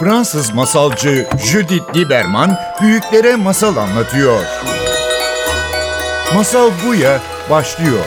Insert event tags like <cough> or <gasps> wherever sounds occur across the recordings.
Fransız masalcı Judith Lieberman büyüklere masal anlatıyor. Masal Buya başlıyor.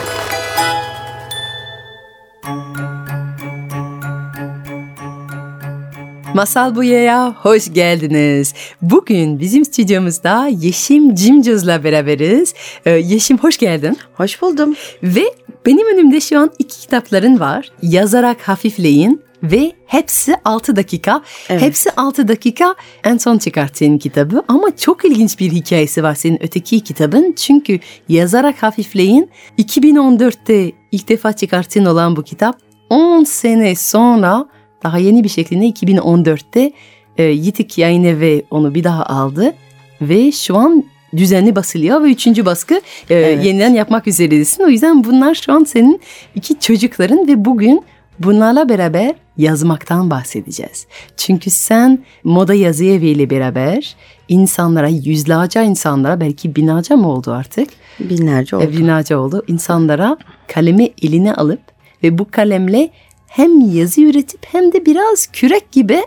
Masal Buya'ya hoş geldiniz. Bugün bizim stüdyomuzda Yeşim Cimcoz'la beraberiz. Ee, Yeşim hoş geldin. Hoş buldum. Ve benim önümde şu an iki kitapların var. Yazarak Hafifleyin ve hepsi 6 dakika. Evet. Hepsi 6 dakika en son çıkarttığın kitabı ama çok ilginç bir hikayesi var senin öteki kitabın. Çünkü yazarak hafifleyin 2014'te ilk defa çıkarttığın olan bu kitap 10 sene sonra daha yeni bir şekilde 2014'te e, Yitik Yayın Evi onu bir daha aldı ve şu an düzenli basılıyor ve üçüncü baskı e, Evet. yeniden yapmak üzeresin. O yüzden bunlar şu an senin iki çocukların ve bugün bunlarla beraber yazmaktan bahsedeceğiz. Çünkü sen moda yazı eviyle beraber insanlara, yüzlerce insanlara belki binlerce mi oldu artık? Binlerce oldu. E, binlerce oldu. İnsanlara kalemi eline alıp ve bu kalemle hem yazı üretip hem de biraz kürek gibi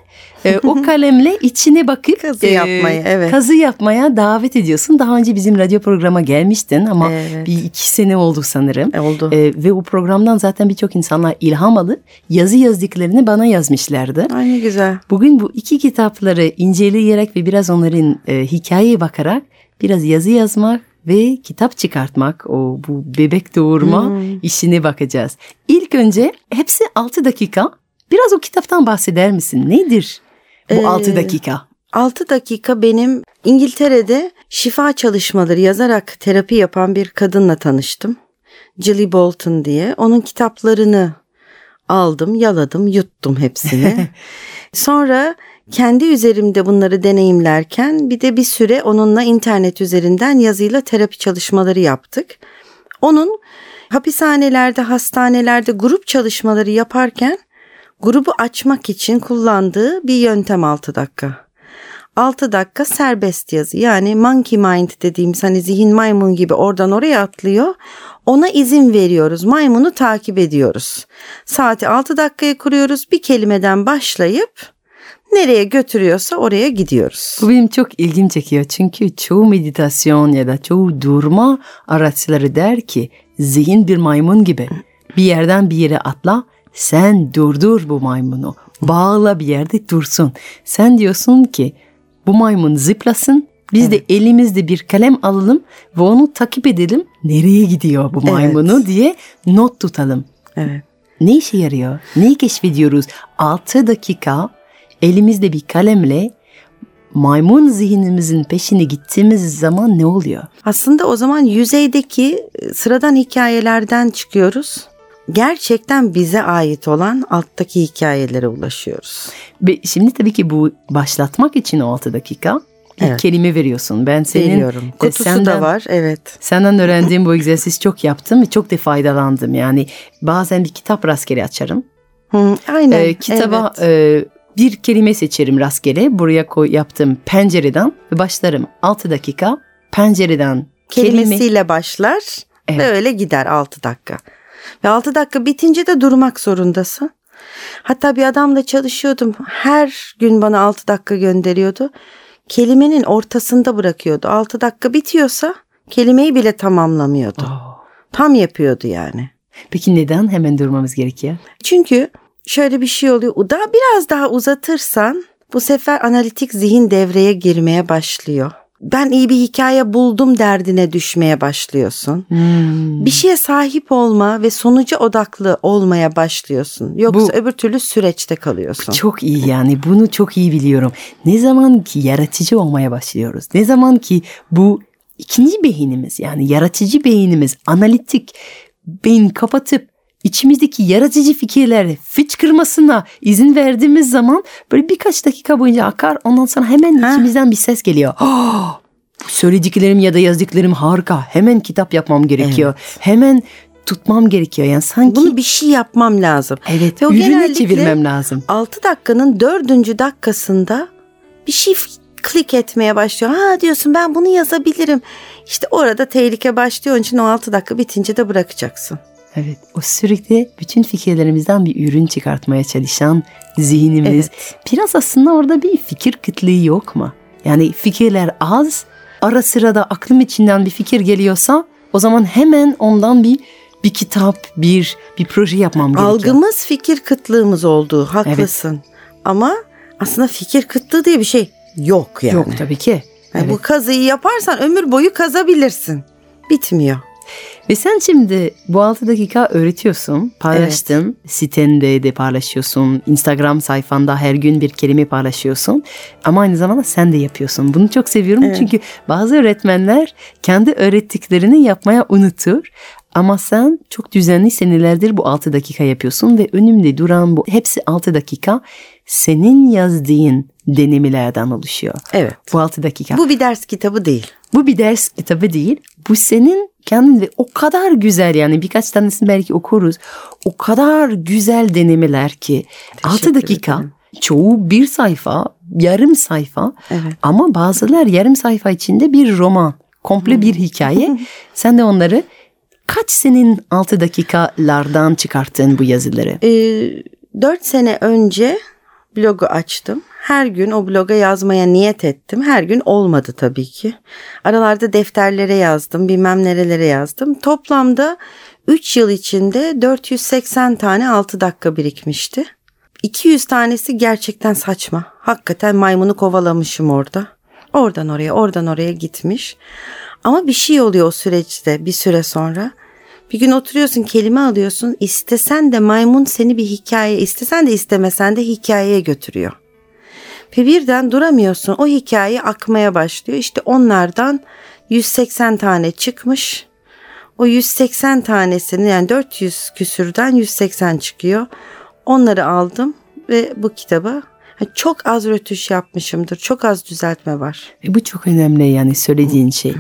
e, o <laughs> kalemle içine bakıp Kazı yapmayı, evet. kazı yapmaya davet ediyorsun. Daha önce bizim radyo programa gelmiştin ama Evet. bir iki sene oldu sanırım. E, oldu. E, ve o programdan zaten birçok insanlar ilham alıp yazı yazdıklarını bana yazmışlardı. Ay ne güzel. Bugün bu iki kitapları inceleyerek ve biraz onların e, hikayeye bakarak biraz yazı yazmak ve kitap çıkartmak o bu bebek doğurma Hmm. işine bakacağız. İlk önce hepsi 6 dakika. Biraz o kitaptan bahseder misin? Nedir bu Ee, 6 dakika? 6 dakika benim İngiltere'de şifa çalışmaları yazarak terapi yapan bir kadınla tanıştım. Jilly Bolton diye. Onun kitaplarını aldım, yaladım, yuttum hepsini. <laughs> Sonra kendi üzerimde bunları deneyimlerken bir de bir süre onunla internet üzerinden yazıyla terapi çalışmaları yaptık. Onun hapishanelerde, hastanelerde grup çalışmaları yaparken grubu açmak için kullandığı bir yöntem 6 dakika. 6 dakika serbest yazı yani monkey mind dediğimiz hani zihin maymun gibi oradan oraya atlıyor. Ona izin veriyoruz. Maymunu takip ediyoruz. Saati 6 dakikaya kuruyoruz. Bir kelimeden başlayıp nereye götürüyorsa oraya gidiyoruz. Bu benim çok ilgim çekiyor çünkü çoğu meditasyon ya da çoğu durma araçları der ki zihin bir maymun gibi bir yerden bir yere atla sen durdur bu maymunu bağla bir yerde dursun. Sen diyorsun ki bu maymun zıplasın biz de elimizde bir kalem alalım ve onu takip edelim nereye gidiyor bu Evet. maymunu diye not tutalım. Evet. Ne işe yarıyor? Neyi keşfediyoruz? 6 dakika elimizde bir kalemle maymun zihnimizin peşine gittiğimiz zaman ne oluyor? Aslında o zaman yüzeydeki e, sıradan hikayelerden çıkıyoruz. Gerçekten bize ait olan alttaki hikayelere ulaşıyoruz. Şimdi tabii ki bu başlatmak için o 6 dakika bir Evet. kelime veriyorsun. Ben senin Veriyorum. e, Kutusu senden- da var. Evet. Senden öğrendiğim bu egzersiz çok yaptım ve çok da faydalandım. Yani bazen bir kitap rastgele açarım. Hı, aynen. Ee, kitaba evet. e, bir kelime seçerim rastgele. Buraya koy, yaptım pencereden ve başlarım 6 dakika pencereden kelime. kelimesiyle başlar Evet. ve öyle gider 6 dakika. Ve 6 dakika bitince de durmak zorundasın. Hatta bir adamla çalışıyordum. Her gün bana 6 dakika gönderiyordu. Kelimenin ortasında bırakıyordu. 6 dakika bitiyorsa kelimeyi bile tamamlamıyordu. Oh. Tam yapıyordu yani. Peki neden hemen durmamız gerekiyor? Çünkü şöyle bir şey oluyor. Daha biraz daha uzatırsan bu sefer analitik zihin devreye girmeye başlıyor. Ben iyi bir hikaye buldum derdine düşmeye başlıyorsun. Hmm. Bir şeye sahip olma ve sonuca odaklı olmaya başlıyorsun. Yoksa Bu- öbür türlü süreçte kalıyorsun. Çok iyi yani bunu çok iyi biliyorum. Ne zaman ki yaratıcı olmaya başlıyoruz. Ne zaman ki bu ikinci beynimiz yani yaratıcı beynimiz analitik beyin kapatıp içimizdeki yaratıcı fikirleri fıçkırmasına izin verdiğimiz zaman böyle birkaç dakika boyunca akar ondan sonra hemen Ha. içimizden bir ses geliyor. "Ah, <gasps> bu söylediklerim ya da yazdıklarım harika. Hemen kitap yapmam gerekiyor. Hemen tutmam gerekiyor. Yani sanki Bunu bir şey yapmam lazım. evet Ve o ürüne çevirmem lazım. 6 dakikanın 4. dakikasında bir şey klik etmeye başlıyor. Ha diyorsun ben bunu yazabilirim. İşte orada tehlike başlıyor. Onun için o 6 dakika bitince de bırakacaksın. Evet. O sürekli bütün fikirlerimizden bir ürün çıkartmaya çalışan zihnimiz. Biraz aslında orada bir fikir kıtlığı yok mu? Yani fikirler az. Ara sırada aklım içinden bir fikir geliyorsa o zaman hemen ondan bir bir kitap, bir bir proje yapmam gerekiyor. Algımız fikir kıtlığımız oldu. Haklısın. Ama aslında fikir kıtlığı diye bir şey yok yani. Yok tabii ki. Yani Evet. Bu kazıyı yaparsan ömür boyu kazabilirsin. Bitmiyor. Ve sen şimdi bu 6 dakika öğretiyorsun, paylaştın, sitende de paylaşıyorsun, Instagram sayfanda her gün bir kelime paylaşıyorsun. Ama aynı zamanda sen de yapıyorsun. Bunu çok seviyorum çünkü bazı öğretmenler kendi öğrettiklerini yapmaya unutur. Ama sen çok düzenli senelerdir bu 6 dakika yapıyorsun ve önümde duran bu hepsi 6 dakika senin yazdığın denemelerden oluşuyor. Evet. Bu 6 dakika. Bu bir ders kitabı değil. Bu bir ders kitabı değil. Bu senin kendin ve o kadar güzel yani birkaç tanesini belki okuruz. O kadar güzel denemeler ki 6 dakika ederim. çoğu bir sayfa, yarım sayfa Evet. ama bazılar yarım sayfa içinde bir roman, komple bir hikaye. <laughs> Sen de onları kaç senin 6 dakikalardan çıkarttın bu yazıları? Ee, 4 sene önce blogu açtım. Her gün o bloga yazmaya niyet ettim. Her gün olmadı tabii ki. Aralarda defterlere yazdım, bilmem nerelere yazdım. Toplamda 3 yıl içinde 480 tane 6 dakika birikmişti. 200 tanesi gerçekten saçma. Hakikaten maymunu kovalamışım orada. Oradan oraya, oradan oraya gitmiş. Ama bir şey oluyor o süreçte bir süre sonra. Bir gün oturuyorsun kelime alıyorsun. İstesen de maymun seni bir hikaye, istesen de istemesen de hikayeye götürüyor. Ve birden duramıyorsun. O hikaye akmaya başlıyor. İşte onlardan 180 tane çıkmış. O 180 tanesini yani 400 küsürden 180 çıkıyor. Onları aldım ve bu kitaba çok az rötuş yapmışımdır. Çok az düzeltme var. Ve bu çok önemli yani söylediğin şey.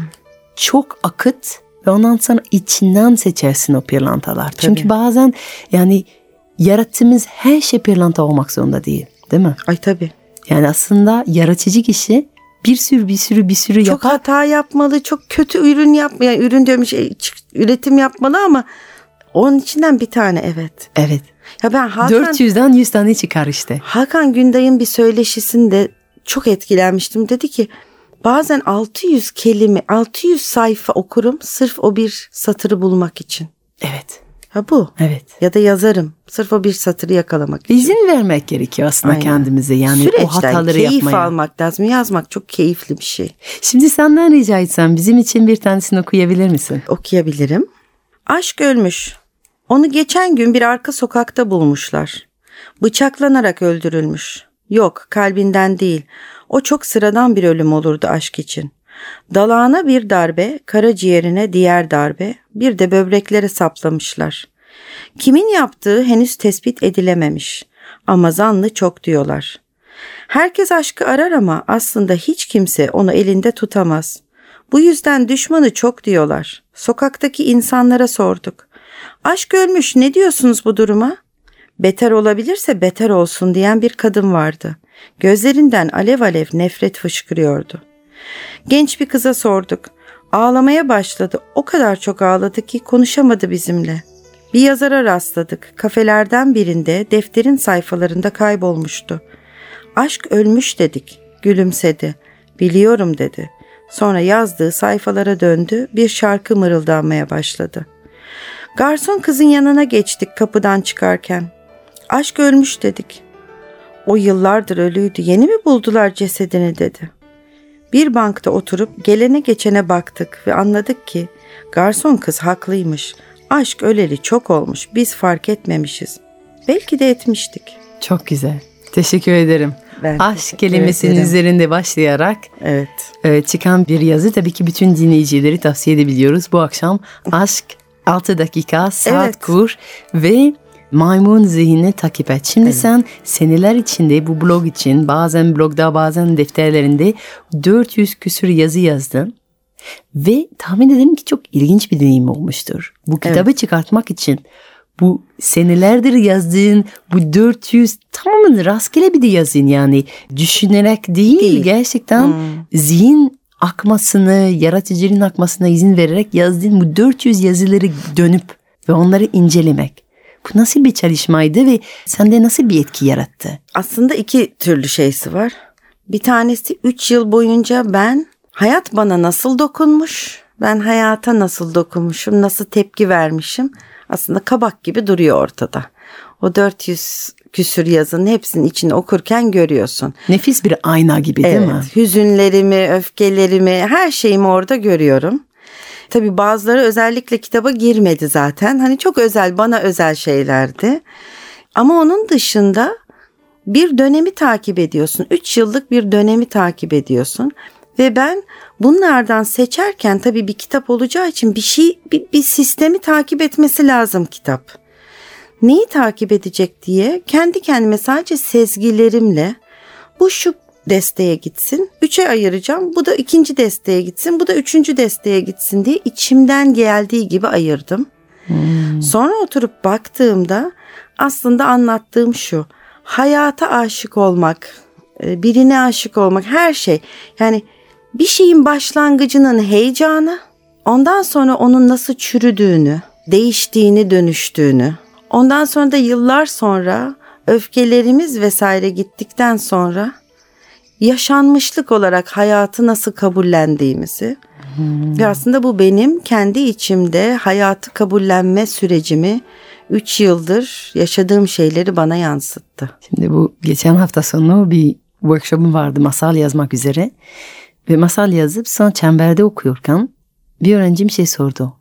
Çok akıt ve ondan sonra içinden seçersin o pırlantalar. Çünkü bazen yani yarattığımız her şey pırlanta olmak zorunda değil. Değil mi? Ay tabii. Yani aslında yaratıcı kişi bir sürü bir sürü bir sürü Çok yapar. hata yapmalı, çok kötü ürün yapmaya, yani ürün diyorum şey, üretim yapmalı ama onun içinden bir tane evet. Evet. Ya ben Hakan 400'den 100 tane çıkar işte. Hakan Günday'ın bir söyleşisinde çok etkilenmiştim. Dedi ki bazen 600 kelime, 600 sayfa okurum sırf o bir satırı bulmak için. Evet. Ha bu. Evet. Ya da yazarım sırf o bir satırı yakalamak için. İzin vermek gerekiyor aslında Aynen. kendimize yani Süreçten o hataları keyif yapmaya. almak lazım. Yazmak çok keyifli bir şey. Şimdi senden rica etsem bizim için bir tanesini okuyabilir misin? okuyabilirim. Aşk ölmüş. Onu geçen gün bir arka sokakta bulmuşlar. Bıçaklanarak öldürülmüş. Yok, kalbinden değil. O çok sıradan bir ölüm olurdu aşk için. Dalağına bir darbe, karaciğerine diğer darbe, bir de böbreklere saplamışlar. Kimin yaptığı henüz tespit edilememiş. Ama zanlı çok diyorlar. Herkes aşkı arar ama aslında hiç kimse onu elinde tutamaz. Bu yüzden düşmanı çok diyorlar. Sokaktaki insanlara sorduk. Aşk ölmüş ne diyorsunuz bu duruma? Beter olabilirse beter olsun diyen bir kadın vardı. Gözlerinden alev alev nefret fışkırıyordu. Genç bir kıza sorduk. Ağlamaya başladı. O kadar çok ağladı ki konuşamadı bizimle. Bir yazara rastladık. Kafelerden birinde defterin sayfalarında kaybolmuştu. Aşk ölmüş dedik. Gülümsedi. Biliyorum dedi. Sonra yazdığı sayfalara döndü. Bir şarkı mırıldanmaya başladı. Garson kızın yanına geçtik kapıdan çıkarken. Aşk ölmüş dedik. O yıllardır ölüydü. Yeni mi buldular cesedini dedi. Bir bankta oturup gelene geçene baktık ve anladık ki garson kız haklıymış. Aşk öleli çok olmuş. Biz fark etmemişiz. Belki de etmiştik. Çok güzel. Teşekkür ederim. Ben Aşk kelimesinin ederim. üzerinde başlayarak Evet. e, çıkan bir yazı tabii ki bütün dinleyicileri tavsiye edebiliyoruz. Bu akşam aşk 6 dakika saat Evet. kur ve maymun zihnini takip et. Şimdi sen seneler içinde bu blog için bazen blogda bazen defterlerinde 400 küsür yazı yazdın. Ve tahmin ederim ki çok ilginç bir deneyim olmuştur. Bu kitabı çıkartmak için bu senelerdir yazdığın bu 400 tamamen rastgele bir de yazın yani düşünerek değil, Değil. gerçekten zihin akmasını, yaratıcılığın akmasına izin vererek yazdığın bu 400 yazıları dönüp ve onları incelemek. Nasıl bir çalışmaydı ve sende nasıl bir etki yarattı? Aslında iki türlü şeysi var. Bir tanesi 3 yıl boyunca ben hayat bana nasıl dokunmuş, ben hayata nasıl dokunmuşum, nasıl tepki vermişim aslında kabak gibi duruyor ortada. O 400 küsür yazının hepsinin içini okurken görüyorsun. Nefis bir ayna gibi değil evet, mi? Hüzünlerimi, öfkelerimi, her şeyimi orada görüyorum. Tabii bazıları özellikle kitaba girmedi zaten. Hani çok özel, bana özel şeylerdi. Ama onun dışında bir dönemi takip ediyorsun. Üç yıllık bir dönemi takip ediyorsun. Ve ben bunlardan seçerken tabii bir kitap olacağı için bir şey, bir, bir sistemi takip etmesi lazım kitap. Neyi takip edecek diye kendi kendime sadece sezgilerimle bu şu desteğe gitsin. Üçe ayıracağım. Bu da ikinci desteğe gitsin. Bu da üçüncü desteğe gitsin diye içimden geldiği gibi ayırdım. Hmm. Sonra oturup baktığımda aslında anlattığım şu. Hayata aşık olmak, e, birine aşık olmak her şey. Yani bir şeyin başlangıcının heyecanı, ondan sonra onun nasıl çürüdüğünü, değiştiğini, dönüştüğünü, ondan sonra da yıllar sonra öfkelerimiz vesaire gittikten sonra yaşanmışlık olarak hayatı nasıl kabullendiğimizi hmm. ve aslında bu benim kendi içimde hayatı kabullenme sürecimi 3 yıldır yaşadığım şeyleri bana yansıttı. Şimdi bu geçen hafta sonu bir workshop'um vardı masal yazmak üzere ve masal yazıp sonra çemberde okuyorken bir öğrencim şey sordu.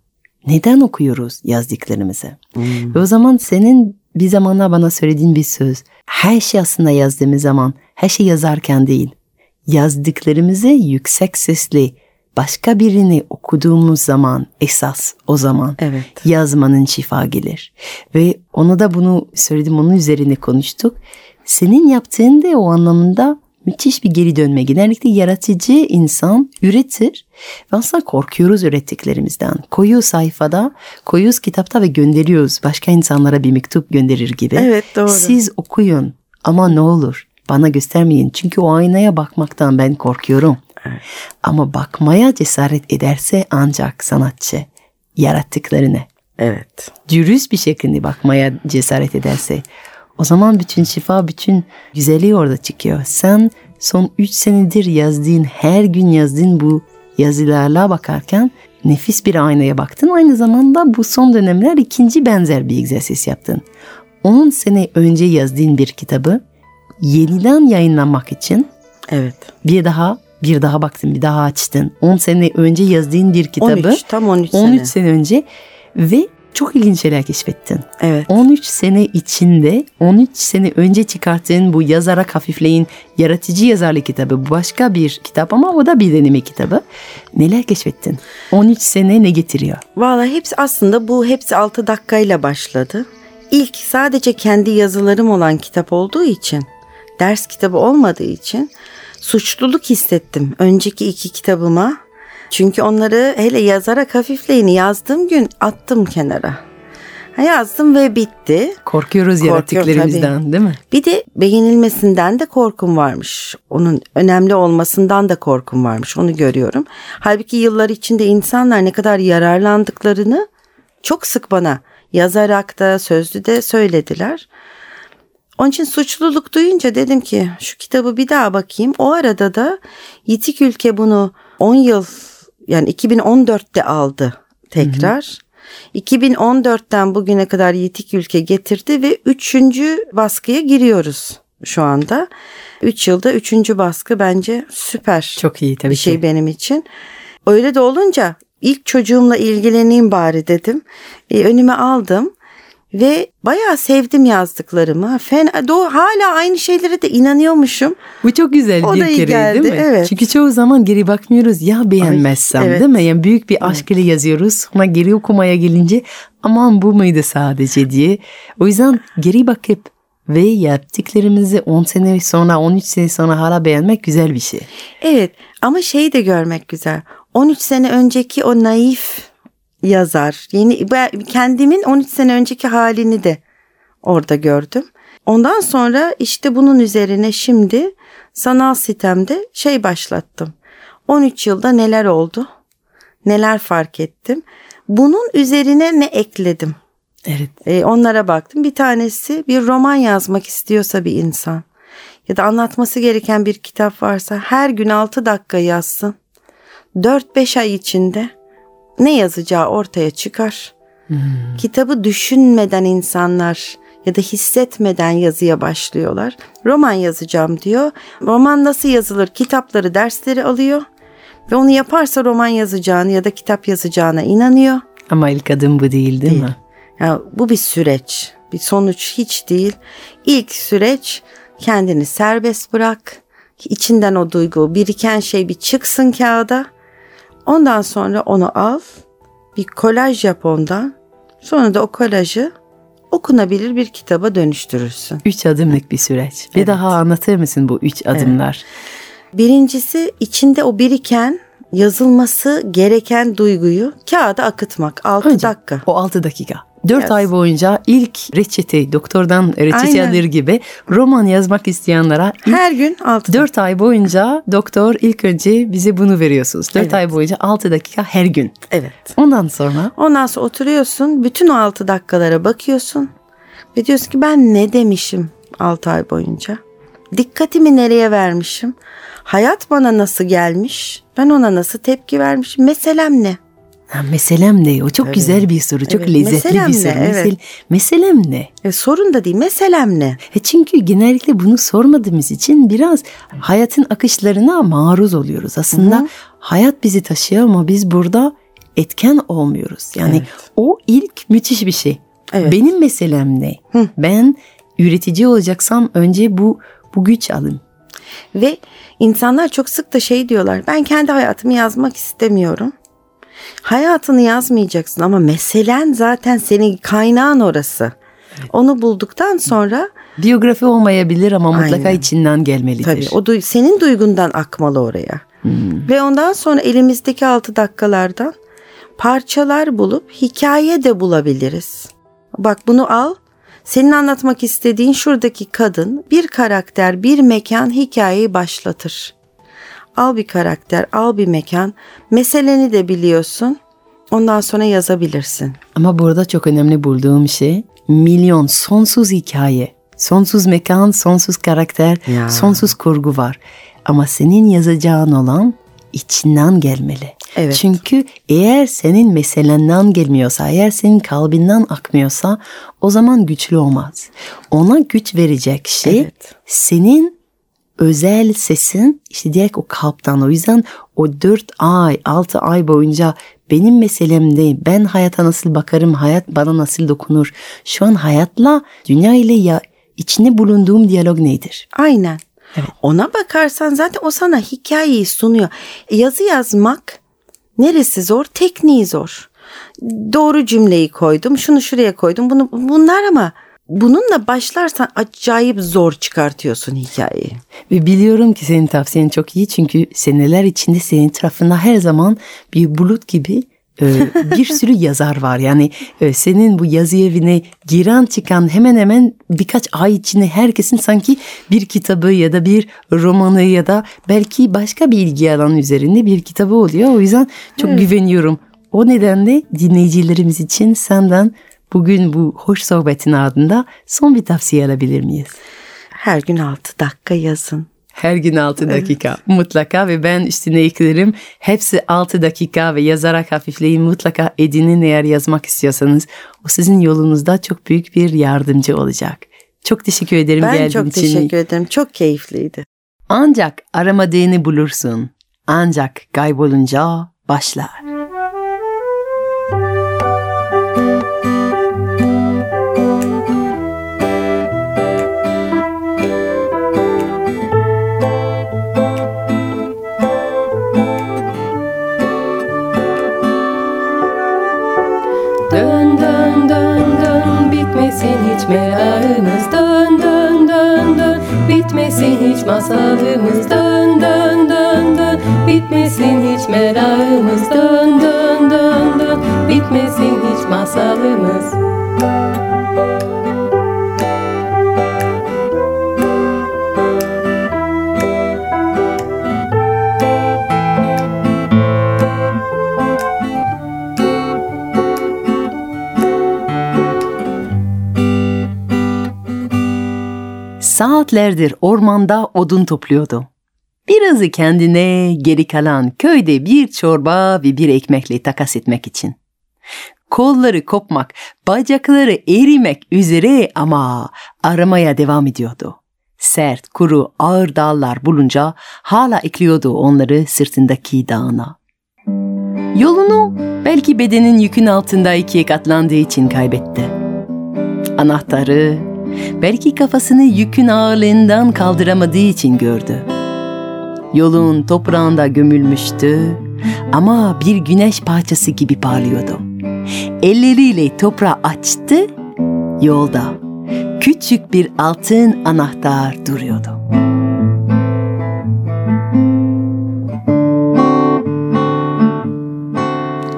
Neden okuyoruz yazdıklarımızı? Hmm. Ve o zaman senin bir zamanlar bana söylediğin bir söz. Her şey aslında yazdığımız zaman her şey yazarken değil. Yazdıklarımızı yüksek sesli başka birini okuduğumuz zaman esas o zaman evet. yazmanın şifa gelir. Ve ona da bunu söyledim onun üzerine konuştuk. Senin yaptığın da o anlamında müthiş bir geri dönme. Genellikle yaratıcı insan üretir ve aslında korkuyoruz ürettiklerimizden. Koyuyor sayfada, koyuyoruz kitapta ve gönderiyoruz. Başka insanlara bir mektup gönderir gibi. Evet doğru. Siz okuyun ama ne olur bana göstermeyin. Çünkü o aynaya bakmaktan ben korkuyorum. Evet. Ama bakmaya cesaret ederse ancak sanatçı yarattıklarını. Evet. Dürüst bir şekilde bakmaya cesaret ederse o zaman bütün şifa, bütün güzelliği orada çıkıyor. Sen son 3 senedir yazdığın, her gün yazdığın bu yazılarla bakarken nefis bir aynaya baktın. Aynı zamanda bu son dönemler ikinci benzer bir egzersiz yaptın. 10 sene önce yazdığın bir kitabı yeniden yayınlanmak için evet. bir daha bir daha baktın, bir daha açtın. 10 sene önce yazdığın bir kitabı 13, tam 13 sene. 13 sene önce ve çok ilginç şeyler keşfettin. Evet. 13 sene içinde 13 sene önce çıkarttığın bu yazarak hafifleyin yaratıcı yazarlık kitabı başka bir kitap ama o da bir deneme kitabı. Neler keşfettin? 13 sene ne getiriyor? Valla hepsi aslında bu hepsi 6 dakikayla başladı. İlk sadece kendi yazılarım olan kitap olduğu için, ders kitabı olmadığı için suçluluk hissettim önceki iki kitabıma çünkü onları hele yazarak hafifleyini yazdığım gün attım kenara. Yazdım ve bitti. Korkuyoruz yarattıklarımızdan değil mi? Bir de beğenilmesinden de korkum varmış. Onun önemli olmasından da korkum varmış. Onu görüyorum. Halbuki yıllar içinde insanlar ne kadar yararlandıklarını çok sık bana yazarak da sözlü de söylediler. Onun için suçluluk duyunca dedim ki şu kitabı bir daha bakayım. O arada da Yitik Ülke bunu 10 yıl yani 2014'te aldı tekrar. Hı hı. 2014'ten bugüne kadar Yitik Ülke getirdi ve üçüncü baskıya giriyoruz şu anda. Üç yılda üçüncü baskı bence süper. Çok iyi tabii bir şey ki. benim için. Öyle de olunca ilk çocuğumla ilgileneyim bari dedim. E, önüme aldım. Ve bayağı sevdim yazdıklarımı. Fena, do, hala aynı şeylere de inanıyormuşum. Bu çok güzel o bir kere geldi, değil mi? Evet. Çünkü çoğu zaman geri bakmıyoruz ya beğenmezsem Ay, evet. değil mi? Yani büyük bir aşk ile yazıyoruz. Sonra geri okumaya gelince aman bu muydu sadece diye. O yüzden geri bakıp ve yaptıklarımızı 10 sene sonra 13 sene sonra hala beğenmek güzel bir şey. Evet ama şeyi de görmek güzel. 13 sene önceki o naif yazar. Yeni kendimin 13 sene önceki halini de orada gördüm. Ondan sonra işte bunun üzerine şimdi sanal sitemde şey başlattım. 13 yılda neler oldu? Neler fark ettim? Bunun üzerine ne ekledim? Evet. E, onlara baktım. Bir tanesi bir roman yazmak istiyorsa bir insan ya da anlatması gereken bir kitap varsa her gün 6 dakika yazsın. 4-5 ay içinde ne yazacağı ortaya çıkar. Kitabı düşünmeden insanlar ya da hissetmeden yazıya başlıyorlar. Roman yazacağım diyor. Roman nasıl yazılır? Kitapları, dersleri alıyor ve onu yaparsa roman yazacağını ya da kitap yazacağına inanıyor. Ama ilk adım bu değil değil, mi? Yani bu bir süreç. Bir sonuç hiç değil. İlk süreç kendini serbest bırak. İçinden o duygu, biriken şey bir çıksın kağıda. Ondan sonra onu al. Bir kolaj yap ondan. Sonra da o kolajı okunabilir bir kitaba dönüştürürsün. Üç adımlık bir süreç. Bir Evet. daha anlatır mısın bu üç adımlar? Birincisi içinde o biriken yazılması gereken duyguyu kağıda akıtmak. 6 Önce dakika. O 6 dakika. 4 Yes. ay boyunca ilk reçete, doktordan reçete Aynen. alır gibi roman yazmak isteyenlere Her gün 6 4 ay boyunca doktor ilk önce bize bunu veriyorsunuz. 4 Evet. ay boyunca 6 dakika her gün. Evet. Ondan sonra Ondan sonra oturuyorsun, bütün o 6 dakikalara bakıyorsun ve diyorsun ki ben ne demişim 6 ay boyunca? Dikkatimi nereye vermişim? Hayat bana nasıl gelmiş? Ben ona nasıl tepki vermişim? Meselem ne? Ha, meselem ne? O çok güzel bir soru. Çok Evet, lezzetli bir ne? soru. Evet. Mesel- meselem ne? E, sorun da değil, meselem ne? E çünkü genellikle bunu sormadığımız için biraz hayatın akışlarına maruz oluyoruz. Aslında hayat bizi taşıyor ama biz burada etken olmuyoruz. Yani Evet. o ilk müthiş bir şey. Evet. Benim meselem ne? Ben üretici olacaksam önce bu bu güç alın. Ve insanlar çok sık da şey diyorlar. Ben kendi hayatımı yazmak istemiyorum. Hayatını yazmayacaksın ama meselen zaten senin kaynağın orası. Onu bulduktan sonra Biyografi olmayabilir ama mutlaka Aynen. içinden gelmelidir. Tabii o duy- senin duygundan akmalı oraya. Ve ondan sonra elimizdeki 6 dakikalardan parçalar bulup hikaye de bulabiliriz. Bak bunu al. Senin anlatmak istediğin şuradaki kadın bir karakter, bir mekan hikayeyi başlatır. Al bir karakter, al bir mekan. Meseleni de biliyorsun. Ondan sonra yazabilirsin. Ama burada çok önemli bulduğum şey milyon sonsuz hikaye, sonsuz mekan, sonsuz karakter, Ya. sonsuz kurgu var. Ama senin yazacağın olan içinden gelmeli. Evet. Çünkü eğer senin meselenden gelmiyorsa, eğer senin kalbinden akmıyorsa o zaman güçlü olmaz. Ona güç verecek şey Evet. senin özel sesin işte direkt o kalpten. O yüzden o 4 ay, 6 ay boyunca benim meselemde ben hayata nasıl bakarım, hayat bana nasıl dokunur. Şu an hayatla, dünya ile ya içinde bulunduğum diyalog nedir? Aynen. Ona bakarsan zaten o sana hikayeyi sunuyor. Yazı yazmak neresi zor? Tekniği zor. Doğru cümleyi koydum, şunu şuraya koydum. Bunu bunlar ama bununla başlarsan acayip zor çıkartıyorsun hikayeyi. Ve biliyorum ki senin tavsiyen çok iyi çünkü seneler içinde senin tarafında her zaman bir bulut gibi e, <laughs> bir sürü yazar var. Yani e, senin bu yazı evine giren çıkan hemen hemen birkaç ay içinde herkesin sanki bir kitabı ya da bir romanı ya da belki başka bir ilgi alanı üzerinde bir kitabı oluyor. O yüzden çok güveniyorum. O nedenle dinleyicilerimiz için senden bugün bu hoş sohbetin ardında son bir tavsiye alabilir miyiz? Her gün 6 dakika yazın. Her gün 6 dakika mutlaka ve ben üstüne eklerim. Hepsi 6 dakika ve yazarak hafifleyin mutlaka edinin eğer yazmak istiyorsanız. O sizin yolunuzda çok büyük bir yardımcı olacak. Çok teşekkür ederim Ben geldiğin çok için. teşekkür ederim. Çok keyifliydi. Ancak aramadığını bulursun. Ancak kaybolunca başlar. Merakımız Dön dön dön dön. Bitmesin hiç masalımız Dön dön dön dön. Bitmesin hiç merakımız Dön dön dön dön. Bitmesin hiç masalımız saatlerdir ormanda odun topluyordu. Birazı kendine, geri kalan köyde bir çorba ve bir ekmekle takas etmek için. Kolları kopmak, bacakları erimek üzere ama aramaya devam ediyordu. Sert, kuru, ağır dallar bulunca hala ekliyordu onları sırtındaki dağına. Yolunu belki bedenin yükün altında ikiye katlandığı için kaybetti. Anahtarı belki kafasını yükün ağırlığından kaldıramadığı için gördü. Yolun toprağında gömülmüştü ama bir güneş parçası gibi parlıyordu. Elleriyle toprağı açtı, yolda küçük bir altın anahtar duruyordu.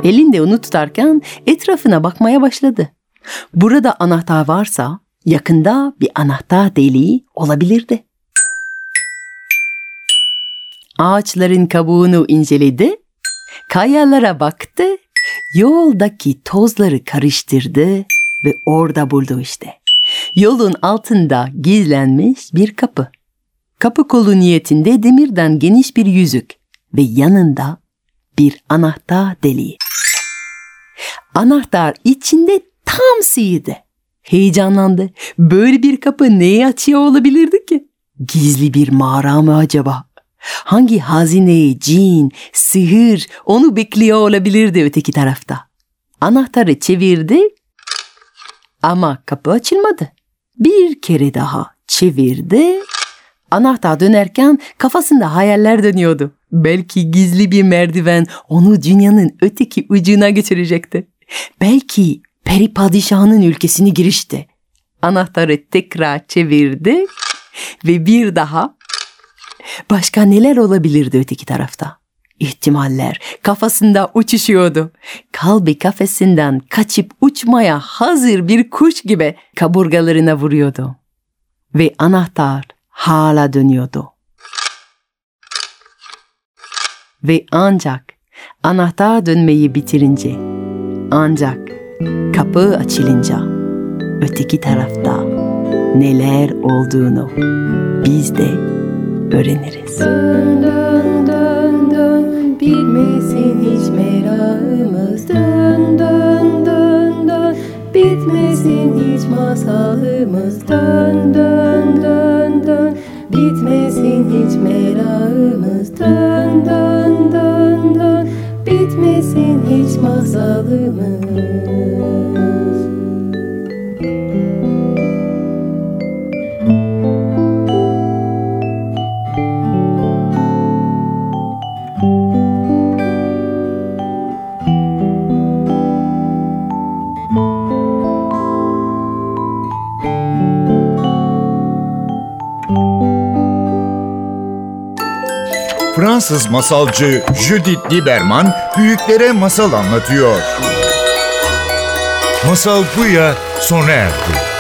Elinde onu tutarken etrafına bakmaya başladı. Burada anahtar varsa yakında bir anahtar deliği olabilirdi. Ağaçların kabuğunu inceledi, kayalara baktı, yoldaki tozları karıştırdı ve orada buldu işte. Yolun altında gizlenmiş bir kapı. Kapı kolu niyetinde demirden geniş bir yüzük ve yanında bir anahtar deliği. Anahtar içinde tam sıyırdı. Heyecanlandı. Böyle bir kapı neyi açıyor olabilirdi ki? Gizli bir mağara mı acaba? Hangi hazine, cin, sihir onu bekliyor olabilirdi öteki tarafta? Anahtarı çevirdi ama kapı açılmadı. Bir kere daha çevirdi. Anahtar dönerken kafasında hayaller dönüyordu. Belki gizli bir merdiven onu dünyanın öteki ucuna götürecekti. Belki peri padişahının ülkesine girişti. Anahtarı tekrar çevirdi ve bir daha başka neler olabilirdi öteki tarafta? İhtimaller kafasında uçuşuyordu. Kalbi kafesinden kaçıp uçmaya hazır bir kuş gibi kaburgalarına vuruyordu. Ve anahtar hala dönüyordu. Ve ancak anahtar dönmeyi bitirince, ancak kapı açılınca öteki tarafta neler olduğunu biz de öğreniriz. Dön dön dön dön bitmesin hiç merakımız. Dön dön dön dön bitmesin hiç masalımız. Dön dön dön dön bitmesin hiç merakımız. Dön dön dön dön bitmesin hiç masalımız Fransız masalcı Judith Lieberman büyüklere masal anlatıyor. Masal Buya sona erdi.